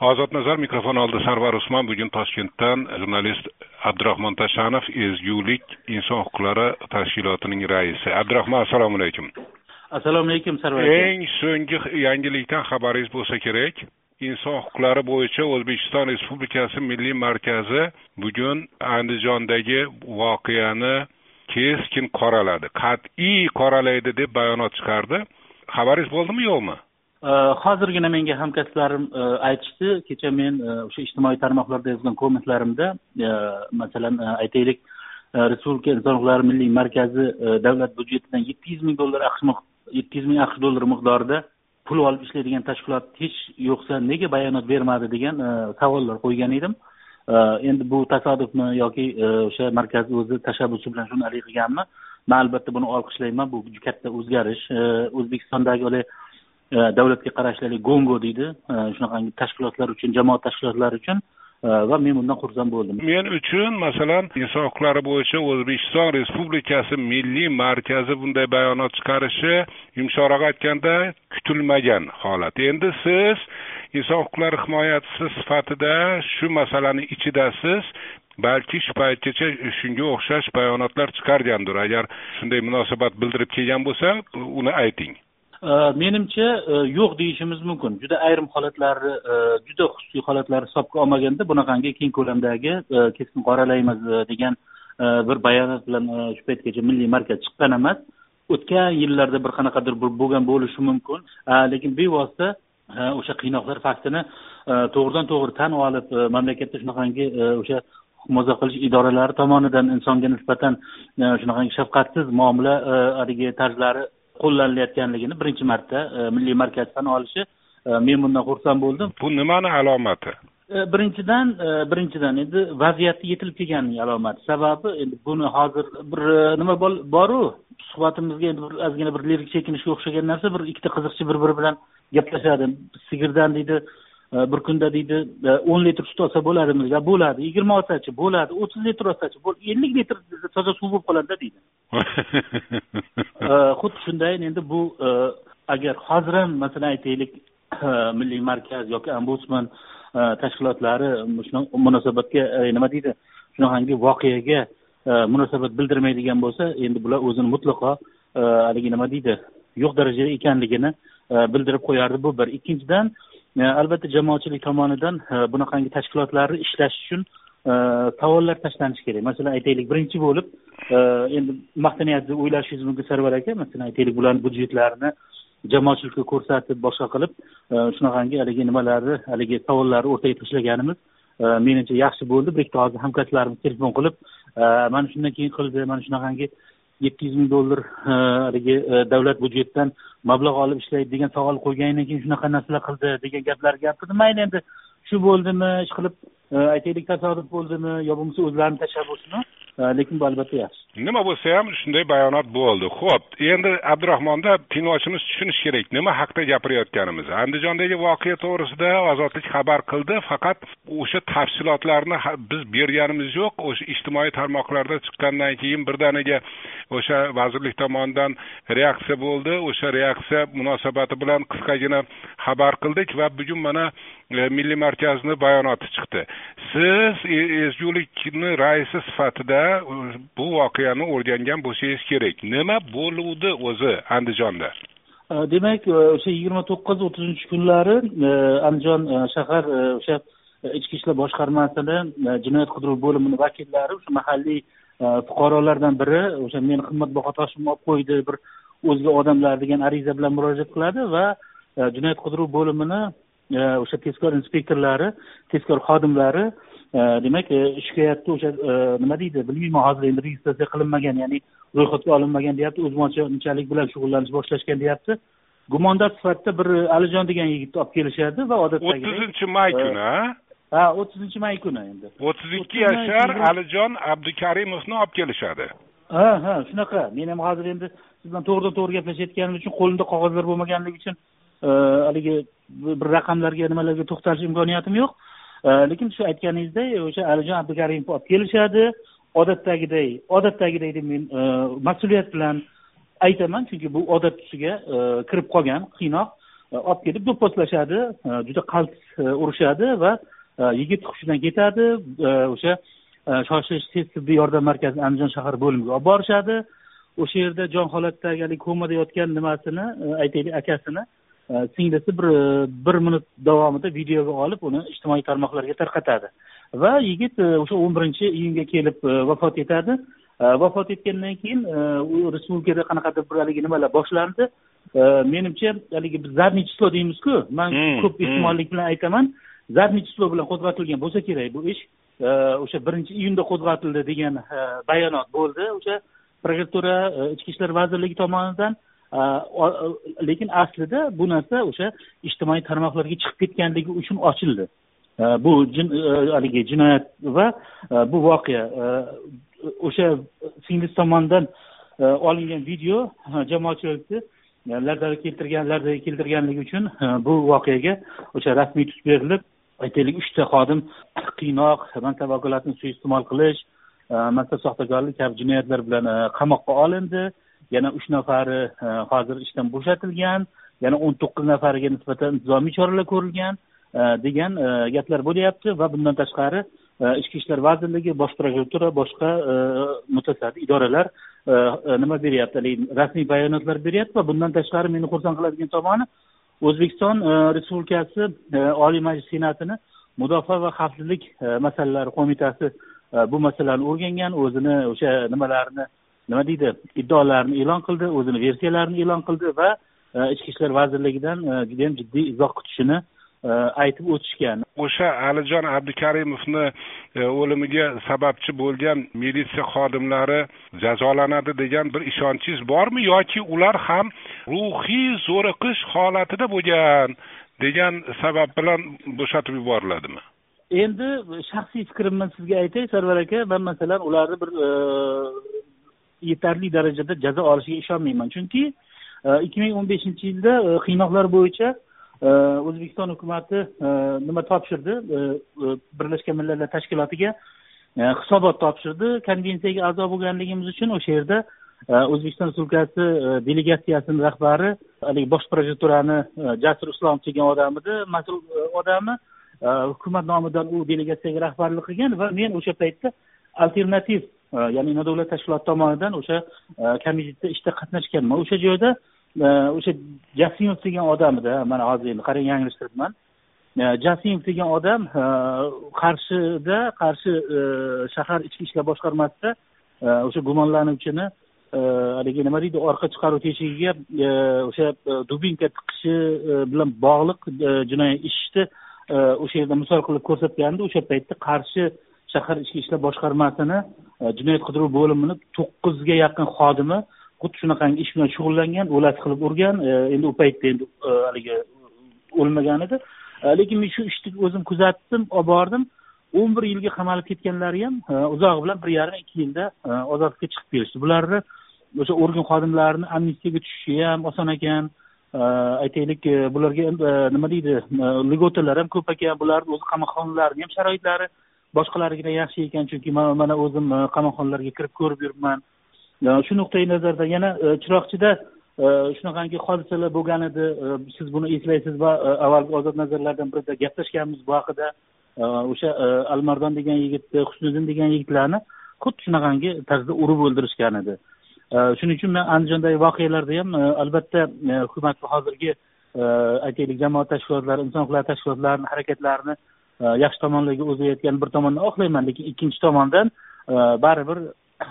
ozodnazar mikrofon oldida sarvar usmon bugun toshkentdan jurnalist abdurahmon tashanov ezgulik inson huquqlari tashkilotining raisi. Abdurahmon assalomu alaykum. Assalomu alaykum sarvar eng so'nggi yangilikdan xabaringiz bo'lsa kerak. Inson huquqlari bo'yicha o'zbekiston respublikasi milliy markazi bugun andijondagi voqeani keskin qoraladi. Qat'iy qoralaydi deb bayonot chiqardi. Xabaringiz bo'ldimi yo'qmi Э, hozirgina menga hamkasblarim э, aytishdi. Kecha men э, o'sha ijtimoiy tarmoqlarda yozgan kommentlarimda masalan aytaylik respublika inson huquqlari milliy markazi davlat byudjetidan yetti yuz ming dollar aqsh yetti yuz ming aqsh dollari miqdorida pul olib ishlaydigan tashkilot hech yo'qsa nega bayonot bermadi degan e, savollar qo'ygan edim. E, endi bu tasodifmi yoki e, o'sha markaz o'zi tashabbusi bilan shunday qilganmi man albatta buni olqishlayman. Bu katta o'zgarish. O'zbekistondagi E, davlatga qarashli gongo deydi. E, shunaqangi tashkilotlar uchun jamoat tashkilotlari uchun. E, va men bundan xursand bo'ldim. Men uchun masalan inson huquqlari bo'yicha o'zbekiston respublikasi milliy markazi bunday bayonot chiqarishi yumshoqroq aytganda kutilmagan holat. Endi siz inson huquqlari himoyachisi sifatida shu masalani ichidasiz balki shu paytgacha shunga o'xshash bayonotlar chiqargandir. Agar shunday munosabat bildirib kelgan bo'lsa uni ayting. Э, menimcha э, yo'q deyishimiz mumkin. Juda ayrim holatlarni e, juda xususiy holatlar hisobga olmaganda bunaqangi keng ko'lamdagi e, keskin qoralaymiz e, degan bir bayonot bilan shu paytgacha milliy markaz chiqqan emas. O'tgan yillarda bir qanaqadir bo'lgan bo'lishi mumkin. Lekin bevosita o'sha qiynoqlar faktini to'g'ridan to'g'ri tan olib mamlakatda shunaqangi o'sha muhofaza qilish idoralari tomonidan insonga nisbatan shunaqangi shafqatsiz muomala haligi tarzlari qo'llanilayotganligini birinchi marta e, milliy markaz tan olishi e, men bundan xursand bo'ldim. Bu nimani alomati? E, birinchidan birinchidan endi vaziyatni yetilib kelganining alomati. Sababi endi buni hozir bir nima boru? Suhbatimizga endi bir ozgina bir lirik chekinishga o'xshagan narsa bir ikkita qiziqchi bir biri bilan gaplashadi. Sigirdan deydi bir kunda deydi o'n litr sut olsa bo'ladimi? Bo'ladi. Yigirma olsachi bo'ladi. O'ttiz litr olsachi ellik litr toza suv bo'lib qoladida deydi xuddi shunday endi bu e, agar hozir ham masalan aytaylik e, milliy markaz yoki ombudsman e, tashkilotlari shunaqa munosabatga nima deydi shunaqangi voqeaga munosabat bildirmaydigan bo'lsa endi bular o'zini mutlaqo haligi nima deydi yo'q darajada ekanligini bildirib qo'yardi bu bir. Ikkinchidan albatta jamoatchilik tomonidan bunaqangi tashkilotlarni ishlash uchun Э, savollar tashlanishi kerak. Masalan aytaylik birinchi bo'lib e, endi maqtanyapti deb o'ylashingiz mumkin sarvar aka masalan aytaylik bularni byudjetlarini jamoatchilikka ko'rsatib boshqa qilib e, shunaqangi haligi nimalarni haligi savollarni o'rtaga tashlaganimiz e, menimcha yaxshi bo'ldi. Bir ikkita hozir hamkasblarimiz telefon qilib mana shundan keyin qildi mana shunaqangi yetti yuz ming dollar haligi davlat byudjetidan mablag' olib ishlaydi degan savol qo'ygandan keyin shunaqa narsalar qildi degan gaplar gapirdi mayli endi shu bo'ldimi ish qilib Э, aytaylik tasodif bo'ldimi yo bo'lmasa o'zlarini tashabbusimi? Lekin bu albatta yaxshi nima bo'lsa ham shunday bayonot bo'ldi ho'p endi abdurahmonda tinglovchimiz tushunishi kerak nima haqida gapirayotganimizni andijondagi voqea to'g'risida ozodlik xabar qildi. Faqat o'sha tafsilotlarni biz berganimiz yo'q. O'sha ijtimoiy tarmoqlarda chiqqandan keyin birdaniga o'sha vazirlik tomonidan reaksiya bo'ldi. O'sha reaksiya munosabati bilan qisqagina xabar qildik va bugun mana e, milliy markazni bayonoti chiqdi. Siz e, ezgulikni raisi sifatida bu voqeani o'rgangan bo'lsangiz kerak. Nima bo'luvdi o'zi andijonda? Demak e, o'sha yigirma to'qqiz o'ttizinchi kunlari e, andijon e, shahar o'sha ichki ishlar boshqarmasini jinoyat qidiruv bo'limini vakillari o'sha mahalliy fuqarolardan biri o'sha meni qimmatbaho toshimni olib qo'ydi bir o'zga odamlar degan ariza bilan murojaat qiladi va jinoyat qidiruv bo'limini o'sha tezkor inspektorlari tezkor xodimlari demak shikoyatni o'sha nima deydi bilmayman hozir endi registratsiya qilinmagan ya'ni ro'yxatga olinmagan deyapti o'zboshimchalik bilan shug'ullanishni boshlashgan deyapti. Gumondor sifatida bir alijon degan yigitni olib kelishadi va odatdagi o'ttizinchi may kuni ha? O'ttizinchi may kuni endi. o'ttiz ikki yashar alijon abdukarimovni olib kelishadi. Ha ha shunaqa. Men ham hozir endi siz bilan to'g'ridan to'g'ri gaplashayotganim uchun qo'limda qog'ozlar bo'lmaganligi uchun haligi bir raqamlarga nimalarga to'xtalish imkoniyatim yo'q Э, lekin shu aytganingizdek e, o'sha alijon abdukarimov olib kelishadi. Odatdagiday odatdagiday deb men e, mas'uliyat bilan aytaman. Chunki bu odat tusiga e, kirib qolgan qiynoq olib kelib do'pposlashadi juda qalt urishadi va yigit hushidan ketadi. O'sha shoshilinch tez tibbiy yordam markazi andijon shahar bo'limiga olib borishadi. O'sha yerda jon holatdagi haligi komada yotgan nimasini aytaylik akasini singlisi bir bir minut davomida videoga olib uni ijtimoiy tarmoqlarga tarqatadi. Va yigit o'sha o'n birinchi iyunga kelib vafot etadi. Vafot etgandan keyin u respublikada qanaqadir bir haligi nimalar boshlandi. Menimcha haligi biz задний число deymizku. Man hmm, ko'p hmm. ehtimollik bilan aytaman. Задний число bilan qo'zg'atilgan bo'lsa kerak bu ish. O'sha birinchi iyunda qo'zg'atildi degan bayonot bo'ldi. O'sha prokuratura ichki ishlar vazirligi tomonidan Э, lekin aslida bu narsa o'sha ijtimoiy tarmoqlarga chiqib ketganligi uchun ochildi. Э, bu э, haligi jinoyat va bu voqea o'sha singlisi tomonidan olingan video jamoatchilikni e, larzaga keltirgan larzaga keltirganligi uchun e, bu voqeaga o'sha rasmiy tus berilib aytaylik uchta xodim qiynoq mansab vakolatini suiiste'mol qilish e, mansab soxtakorlik kabi jinoyatlar bilan qamoqqa olindi. Yana uch nafari e, hozir ishdan bo'shatilgan yana o'n to'qqiz nafariga nisbatan intizomiy choralar ko'rilgan e, degan e, gaplar bo'lyapti va bundan tashqari ichki ishlar vazirligi bosh prokuratura boshqa mutasaddi idoralar nima beryapti haligi rasmiy bayonotlar beryapti va bundan tashqari meni xursand qiladigan tomoni o'zbekiston respublikasi oliy majlis senatini mudofaa va xavfsizlik masalalari qo'mitasi bu masalani o'rgangan o'zini o'sha nimalarini nima deydi? Iddaolarini e'lon qildi o'zini versiyalarini e'lon qildi va ichki ishlar vazirligidan judayam jiddiy izoh kutishini aytib o'tishgan. O'sha alijon abdukarimovni o'limiga sababchi bo'lgan militsiya xodimlari jazolanadi degan bir ishonchingiz bormi yoki ular ham ruhiy zo'riqish holatida bo'lgan degan sabab bilan bo'shatib yuboriladimi? Endi shaxsiy fikrimni sizga aytay sarvar aka. Man masalan ularni bir yetarli darajada jazo olishiga ishonmayman. Chunki e, ikki ming o'n beshinchi yilda e, qiynoqlar bo'yicha e, o'zbekiston hukumati nima topshirdi? Birlashgan millatlar tashkilotiga hisobot topshirdi. Konvensiyaga a'zo bo'lganligimiz uchun o'sha yerda o'zbekiston respublikasi delegatsiyasini rahbari haligi bosh prokuraturani jasur islomov degan odam edi mas'ul odami hukumat nomidan u delegatsiyaga rahbarlik qilgan va men o'sha paytda alternativ Э, ya'ni nodavlat tashkilot tomonidan o'sha e, komitetda ishda qatnashganman. O'sha joyda e, o'sha jasimov degan odamda mana hozir endi qarang yanglishtiribman. E, jasimov degan odam qarshida qarshi shahar ichki ishlar boshqarmasida o'sha gumonlanuvchini haligi nima deydi orqa chiqaruv teshigiga o'sha dubinka tiqishi bilan bog'liq jinoiy ishni o'sha yerda misol qilib ko'rsatgandi o'sha paytda qarshi shahar ichki ishlar boshqarmasini e, jinoyat qidiruv bo'limini to'qqizga yaqin xodimi xuddi shunaqangi ish bilan shug'ullangan o'lat qilib urgan e, endi u paytda endi e, haligi o'lmagan edi. Lekin men shu ishni o'zim kuzatdim olib bordim. O'n bir yilga qamalib ketganlari ham uzog'i bilan bir yarim ikki yilda ozodlikka chiqib kelishdi. Bularni o'sha organ xodimlarini amnistiyaga tushishi ham oson ekan. Aytaylik bularga nima deydi lьготалар ham ko'p ekan bularni o'zi qamoqxonalarini ham sharoitlari boshqalarnikidan yaxshi ekan chunki mana o'zim e, qamoqxonalarga kirib ko'rib yuribman. E, shu nuqtai nazardan yana e, chiroqchida shunaqangi hodisalar bo'lgan edi. Siz buni eslaysiz va avvalgi ozod nazarlardan birida gaplashganmiz bu haqida. O'sha almardon degan yigitni husniddin degan yigitlarni xuddi shunaqangi tarzda urib o'ldirishgan edi. Shuning uchun man andijondagi voqealarda ham albatta hukumatni hozirgi aytaylik jamoat tashkilotlari inson huquqlari tashkilotlarini harakatlarini yaxshi tomonlarga o'zayotgan bir tomondan oqlayman lekin ikkinchi tomondan e, baribir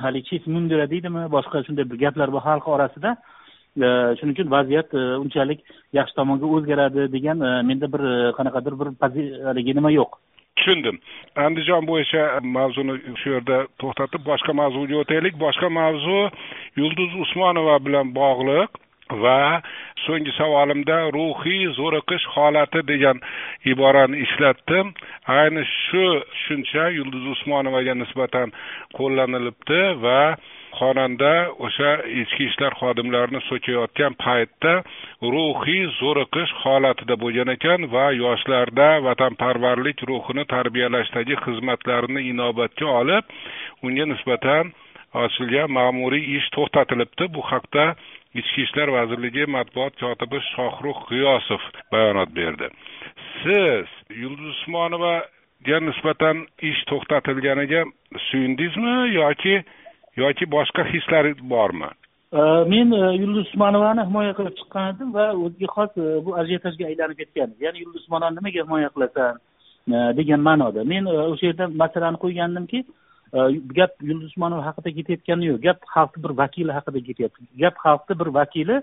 haligi chif mundira deydimi boshqa shunday bir gaplar bor xalq orasida e, shuning uchun vaziyat e, unchalik yaxshi tomonga o'zgaradi degan menda bir qanaqadir bir haligi nima yo'q. Tushundim. Andijon bo'yicha mavzuni shu yerda to'xtatib boshqa mavzuga o'taylik boshqa mavzu yulduz usmonova bilan bog'liq. Va so'nggi savolimda ruhiy zo'riqish holati degan iborani ishlatdim. Ayni shu tushuncha yulduz usmonovaga nisbatan qo'llanilibdi va xonanda o'sha ichki ishlar xodimlarini so'kayotgan paytda ruhiy zo'riqish holatida bo'lgan ekan va yoshlarda vatanparvarlik ruhini tarbiyalashdagi xizmatlarini inobatga olib unga nisbatan ochilgan ma'muriy ish to'xtatilibdi. Bu haqda ichki ishlar vazirligi matbuot kotibi shohrux g'iyosov bayonot berdi. Siz yulduz usmonovaga nisbatan ish to'xtatilganiga suyundingizmi yoki yoki boshqa hislaringiz bormi? Men e, yulduz usmonovani himoya qilib chiqqan edim va o'ziga xos e, bu ajiotajga aylanib ketgan. Ya'ni yulduz usmonovani nimaga himoya qilasan e, degan ma'noda. Men o'sha yerda masalani qo'ygandimki gap yulduz usmonova haqida ketayotgani yo'q gap xalqni bir vakili haqida ketyapti gap xalqni bir vakili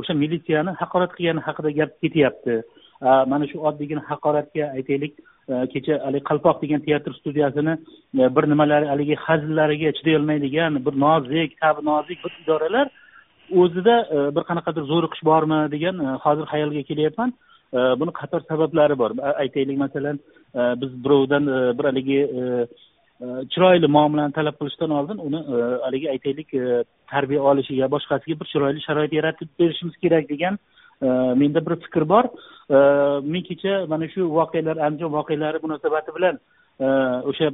o'sha militsiyani haqorat qilgani haqida gap ketyapti mana shu oddiygina haqoratga aytaylik kecha haligi qalpoq degan teatr studiyasini bir nimalari haligi hazillariga chidayolmaydigan bir nozik tabi nozik bir idoralar o'zida bir qanaqadir zo'riqish bormi degan hozir xayolga kelyapman buni qator sabablari bor aytaylik masalan biz birovdan bir haligi chiroyli muomalani talab qilishdan oldin uni e, haligi aytaylik e, tarbiya olishiga boshqasiga bir chiroyli sharoit yaratib berishimiz kerak degan e, menda bir fikr bor. Men kecha mana shu voqealar andijon voqealari munosabati bilan o'sha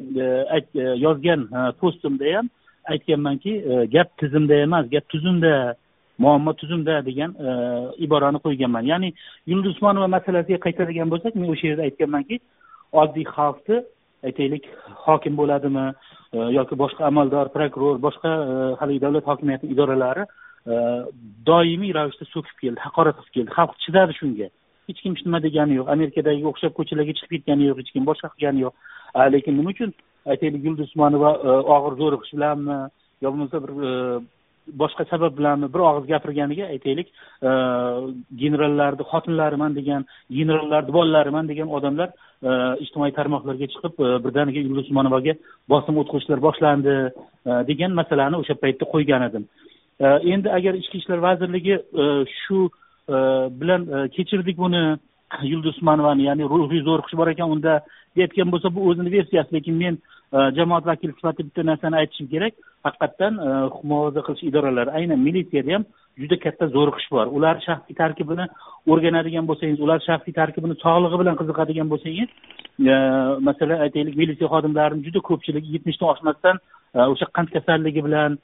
yozgan postimda ham aytganmanki gap tizimda emas gap tuzumda muammo tuzumda degan iborani qo'yganman. Ya'ni yulduz usmonova masalasiga qaytadigan bo'lsak men o'sha yerda aytganmanki oddiy xalqni aytaylik hokim bo'ladimi e, yoki boshqa amaldor prokuror boshqa e, haligi davlat hokimiyati idoralari e, doimiy ravishda so'kib keldi haqorat qilib keldi. Xalq chidadi shunga. Hech kim hech nima degani yo'q. Amerikadagi o'xshab ko'chalarga chiqib ketgani yo'q hech kim boshqa qilgani yo'q. Lekin nima uchun? Aytaylik yulduz usmonova og'ir zo'riqish bilanmi yo bo'lmasa bir boshqa sabab bilanmi bir og'iz gapirganiga aytaylik e, generallarni xotinlariman degan generallarni bolalariman degan odamlar e, ijtimoiy tarmoqlarga chiqib e, birdaniga yulduz usmonovaga bosim o'tkazishlar boshlandi degan masalani o'sha paytda qo'ygan edim. Endi agar ichki ishlar vazirligi shu bilan kechirdik buni yulduz usmonovani ya'ni ruhiy zo'riqish bor ekan unda deyayotgan bo'lsa bu o'zini versiyasi lekin men e, jamoat vakili sifatida bitta narsani aytishim kerak. Haqiqatdan huquq e, muhofaza qilish idoralari aynan militsiyada ham juda katta zo'riqish bor. Ular shaxsiy tarkibini o'rganadigan bo'lsangiz ular shaxsiy tarkibini sog'lig'i bilan qiziqadigan bo'lsangiz e, masalan aytaylik militsiya xodimlarini juda ko'pchiligi yetmishdan oshmasdan o'sha qand kasalligi bilan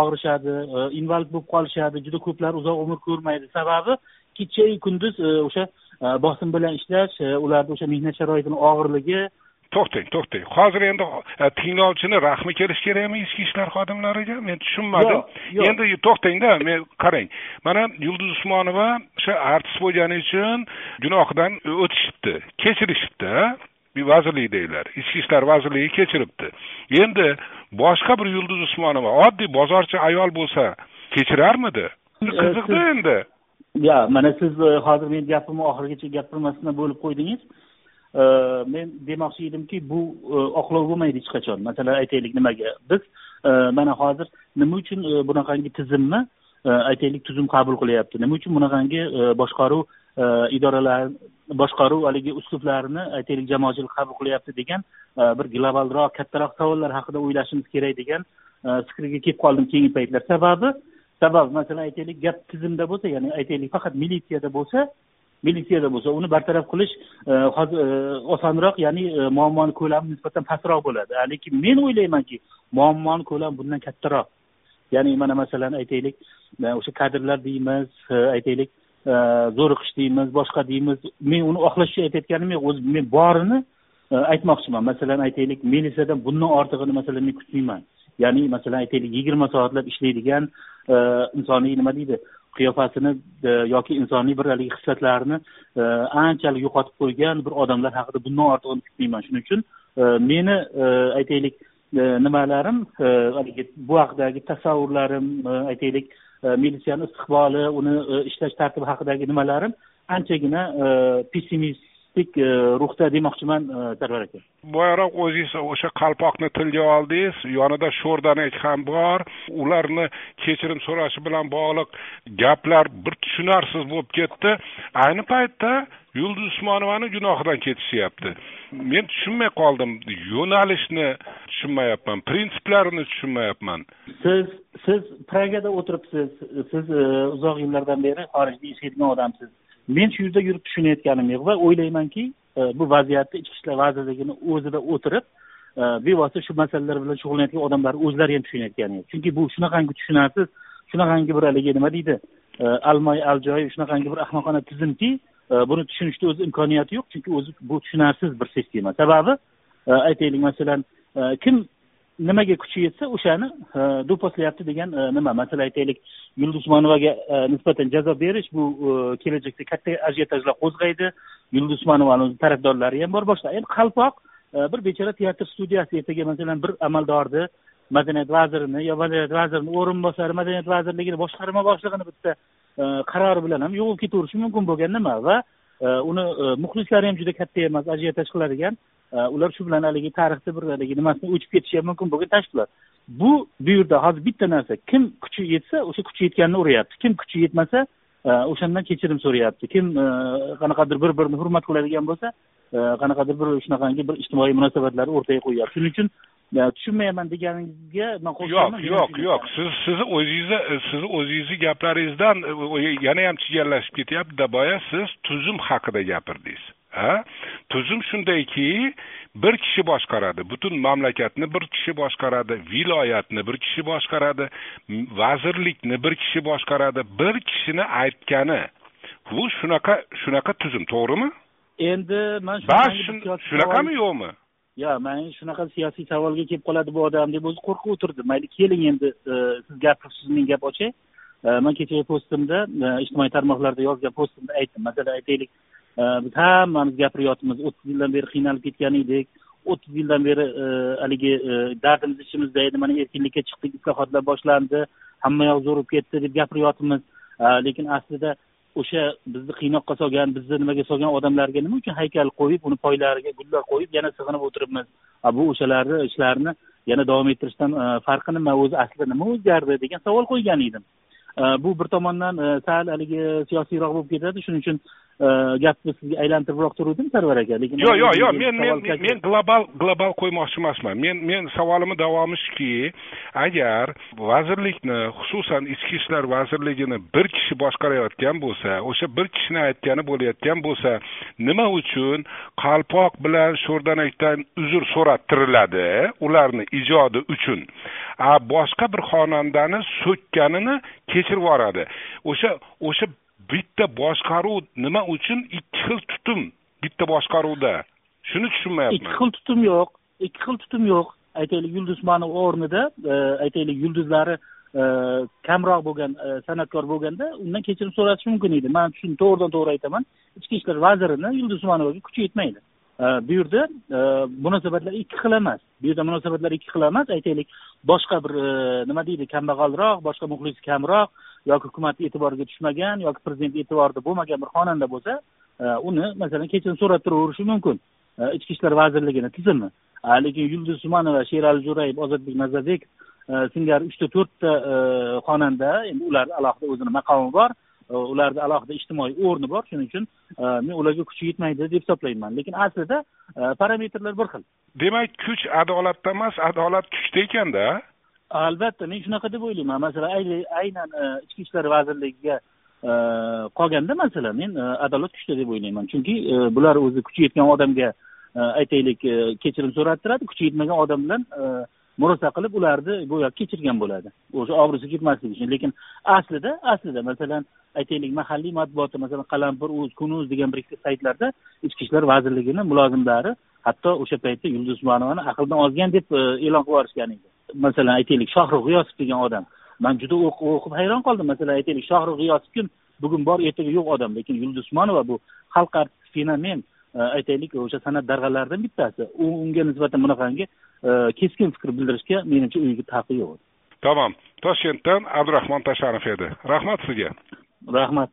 og'rishadi invalid bo'lib qolishadi juda ko'plar uzoq umr ko'rmaydi. Sababi kechayu kunduz o'sha bosim bilan ishlash ularni o'sha mehnat sharoitini og'irligi. To'xtang to'xtang. Hozir endi e, tinglovchini rahmi kelishi kerakmi ichki ishlar xodimlariga? Men tushunmadim. Endi to'xtangda men qarang. Mana yulduz usmonova o'sha artist bo'lgani uchun gunohidan o'tishibdi kechirishibdi vazirlikdagilar ichki ishlar vazirligi kechiribdi. Endi boshqa bir yulduz usmonova oddiy bozorchi ayol bo'lsa kechirarmidi? Qiziqda endi ya mana siz e, hozir men gapimni oxirigacha gapirmasdan bo'lib qo'ydingiz. E, men demoqchi edimki bu e, oqlov bo'lmaydi hech qachon. Masalan aytaylik nimaga. Biz mana hozir nima uchun bunaqangi tizimni aytaylik tuzum qabul qilyapti. Nima uchun bunaqangi boshqaruv idoralar boshqaruv haligi uslublarini aytaylik jamoatchilik qabul qilyapti degan bir globalroq kattaroq savollar haqida o'ylashimiz kerak degan fikrga kelib qoldim keyingi paytlar. Sababi sabab masalan aytaylik gap tizimda bo'lsa ya'ni aytaylik faqat militsiyada bo'lsa militsiyada bo'lsa uni bartaraf qilish e, hozir e, osonroq ya'ni e, muammoni ko'lami nisbatan pastroq bo'ladi. Lekin men o'ylaymanki muammoni ko'lami bundan kattaroq. Ya'ni mana masalan aytaylik o'sha kadrlar deymiz aytaylik zo'riqish deymiz boshqa deymiz. Men uni oqlash uchun aytayotganim yo'q o'zi men borini aytmoqchiman. Masalan aytaylik militsiyadan bundan ortig'ini masalan men kutmayman. Ya'ni masalan aytaylik yigirma soatlab ishlaydigan insonning insoniy nima deydi qiyofasini e, yoki insoniy bir haligi xislatlarini e, anchalik yo'qotib qo'ygan bir odamlar haqida bundan ortig'ini kutmayman. Shuning uchun meni aytaylik nimalarim haligi bu haqidagi tasavvurlarim aytaylik militsiyani istiqboli uni ishlash tartibi haqidagi nimalarim anchagina pessimist optimistik e, ruhda demoqchiman e, sarvar aka. Boyaroq o'zingiz o'sha qalpoqni tilga oldingiz yonida sho'rdanak ham bor. Ularni kechirim so'rashi bilan bog'liq gaplar bir tushunarsiz bo'lib ketdi. Ayni paytda yulduz usmonovani gunohidan ketishyapti. Men tushunmay qoldim yo'nalishni tushunmayapman prinsiplarini tushunmayapman. Siz siz pragada o'tiribsiz siz e, uzoq yillardan beri xorijda yashaydigan odamsiz men shu yerda yurib tushunayotganim yo'q va o'ylaymanki e, bu vaziyatni ichki ishlar vazirligini o'zida o'tirib e, bevosita shu masalalar bilan shug'ullanayotgan odamlar o'zlari ham tushunayotgani yo'q. Chunki bu shunaqangi tushunarsiz shunaqangi bir haligi nima deydi e, almoy aljoyib shunaqangi bir ahmoqona tizimki buni tushunishni o'zi imkoniyati yo'q chunki o'zi bu tushunarsiz bir sistema. Sababi aytaylik masalan kim nimaga kuchi yetsa o'shani e, do'pposlayapti degan e, nima? Masalan aytaylik yulduz usmonovaga e, nisbatan jazo berish bu kelajakda katta ajiotajlar qo'zg'aydi. Yulduz usmonovani o'zi tarafdorlari ham bor boshqa endi qalpoq bir bechora teatr studiyasi ertaga masalan bir amaldorni madaniyat vazirini yo madaniyat vazirini o'rinbosari madaniyat vazirligini boshqarma boshlig'ini bitta qarori bilan ham yo'qolib ketaverishi mumkin bo'lgan nima? Va uni muxlislari ham juda katta emas ajiotaj qiladigan ular shu bilan haligi tarixni bir haligi nimasini o'chib ketishi ham mumkin bo'lgan tashkilot bu bu yerda hozir bitta narsa kim kuchi yetsa o'sha kuchi yetganini uryapti kim kuchi yetmasa o'shandan kechirim so'rayapti. Kim qanaqadir bir birini hurmat qiladigan bo'lsa qanaqadir bir shunaqangi bir ijtimoiy munosabatlarni o'rtaga qo'yyapti. Shuning uchun tushunmayapman deganingizga man yo'q yo'q yo'q siz sizni o'zingizni sizni o'zingizni gaplaringizdan yana ham chigallashib ketyaptida boya siz tuzum haqida gapirdingiz ha? Tuzum shundayki bir kishi boshqaradi. Butun mamlakatni bir kishi boshqaradi viloyatni bir kishi boshqaradi vazirlikni bir kishi boshqaradi. Bir kishini aytgani bu shunaqa shunaqa tuzum to'g'rimi? Endi man shunaqami yo'qmi? Yo'q man shunaqa siyosiy savolga kelib qoladi bu odam deb o'zi qo'rqib o'tirdim mayli keling endi siz gapirsiz men gap ochay man kechagi postimda ijtimoiy tarmoqlarda yozgan postimda aytdim. Masalan aytaylik biz hammamiz gapiryapmiz. O'ttiz yildan beri qiynalib ketgan edik. O'ttiz yildan beri e, haligi e, dardimiz ichimizda edi mana erkinlikka chiqdik islohotlar boshlandi. Hamma yoq zo'rib ketdi deb gapiryapmiz. Lekin aslida o'sha bizni qiynoqqa solgan bizni nimaga solgan odamlarga nima uchun haykal qo'yib uni poylariga gullar qo'yib yana sig'inib o'tiribmiz? Bu o'shalarni ishlarini yana davom ettirishdan e, farqi nima o'zi aslida nima o'zgardi degan savol qo'ygan edim. Bu bir tomondan sal haligi siyosiyroq bo'lib ketadi. Shuning uchun gapni sizga aylantiribroq turuvdim sarvar aka lekin yo'q yo'q yo'q men men men global global qo'ymoqchi emasman men men savolimni davomi shuki agar vazirlikni xususan ichki ishlar vazirligini bir kishi boshqarayotgan bo'lsa o'sha bir kishini aytgani bo'layotgan bo'lsa nima uchun qalpoq bilan sho'rdanakdan uzr so'rattiriladi ularni ijodi uchun a boshqa bir xonandani so'kkanini kechirib yuboradi o'sha o'sha bitta boshqaruv nima uchun ikki xil tutum? Bitta boshqaruvda. Shuni tushunmayapman. Ikki xil tutum yo'q. Ikki xil tutum yo'q. Aytaylik yulduzmani o'rnida e, aytaylik yulduzlari e, kamroq bo'lgan e, san'atkor bo'lganda undan kechirim so'rashi mumkin edi. Man shuni to'g'ridan to'g'ri aytaman. Ichki ishlar vazirini yulduz usmonovaga kuchi yetmaydi. Bu yerda munosabatlar ikki xil emas. Bu yerda munosabatlar ikki xil emas. Aytaylik boshqa bir nima deydi kambag'alroq boshqa muxlisi kamroq yoki hukumat e'tiboriga tushmagan yoki prezident e'tiborida bo'lmagan bir xonanda bo'lsa e, uni masalan kechirim so'rab turaverishi mumkin. E, Ichki ishlar vazirligini tizimi lekin yulduz usmonova sherali jo'rayev ozodbek nazarbekov singari uchta to'rtta e, xonanda endi ularni alohida o'zini maqomi bor ularni alohida ijtimoiy o'rni bor shuning uchun men ularga kuchi yetmaydi deb hisoblayman. Lekin aslida parametrlar bir xil. Demak kuch adolatda emas adolat kuchda ekanda. Albatta men shunaqa deb o'ylayman. Masalan aynan e, ichki ishlar vazirligiga e, qolganda masalan men e, adolat kuchda deb o'ylayman. Chunki bular o'zi kuchi yetgan odamga aytaylik kechirim so'rattiradi. Kuchi yetmagan odam bilan murosa qilib ularni go'yo kechirgan bo'ladi. O'sha obro'si ketmasligi uchun. Lekin aslida aslida masalan aytaylik mahalliy matbuotda masalan qalampir uz kunuz degan bir ikkita saytlarda ichki ishlar vazirligini mulozimlari hatto o'sha paytda yulduz usmonovani aqldan ozgan deb e'lon qilib yuborishgan edi. Masalan aytaylik shohrux g'iyosov degan odam. Man juda o'qib hayron qoldim. Masalan aytaylik shohrux g'iyosov kim bugun bor ertaga yo'q odam lekin yulduz usmonova bu xalq artisti fenomen e, aytaylik o'sha san'at darg'alaridan bittasi. U unga nisbatan bunaqangi e, keskin fikr bildirishga menimcha uyga haqqi yo'q. Tamom toshkentdan abdurahmon tashanov edi. Rahmat sizga. Rahmat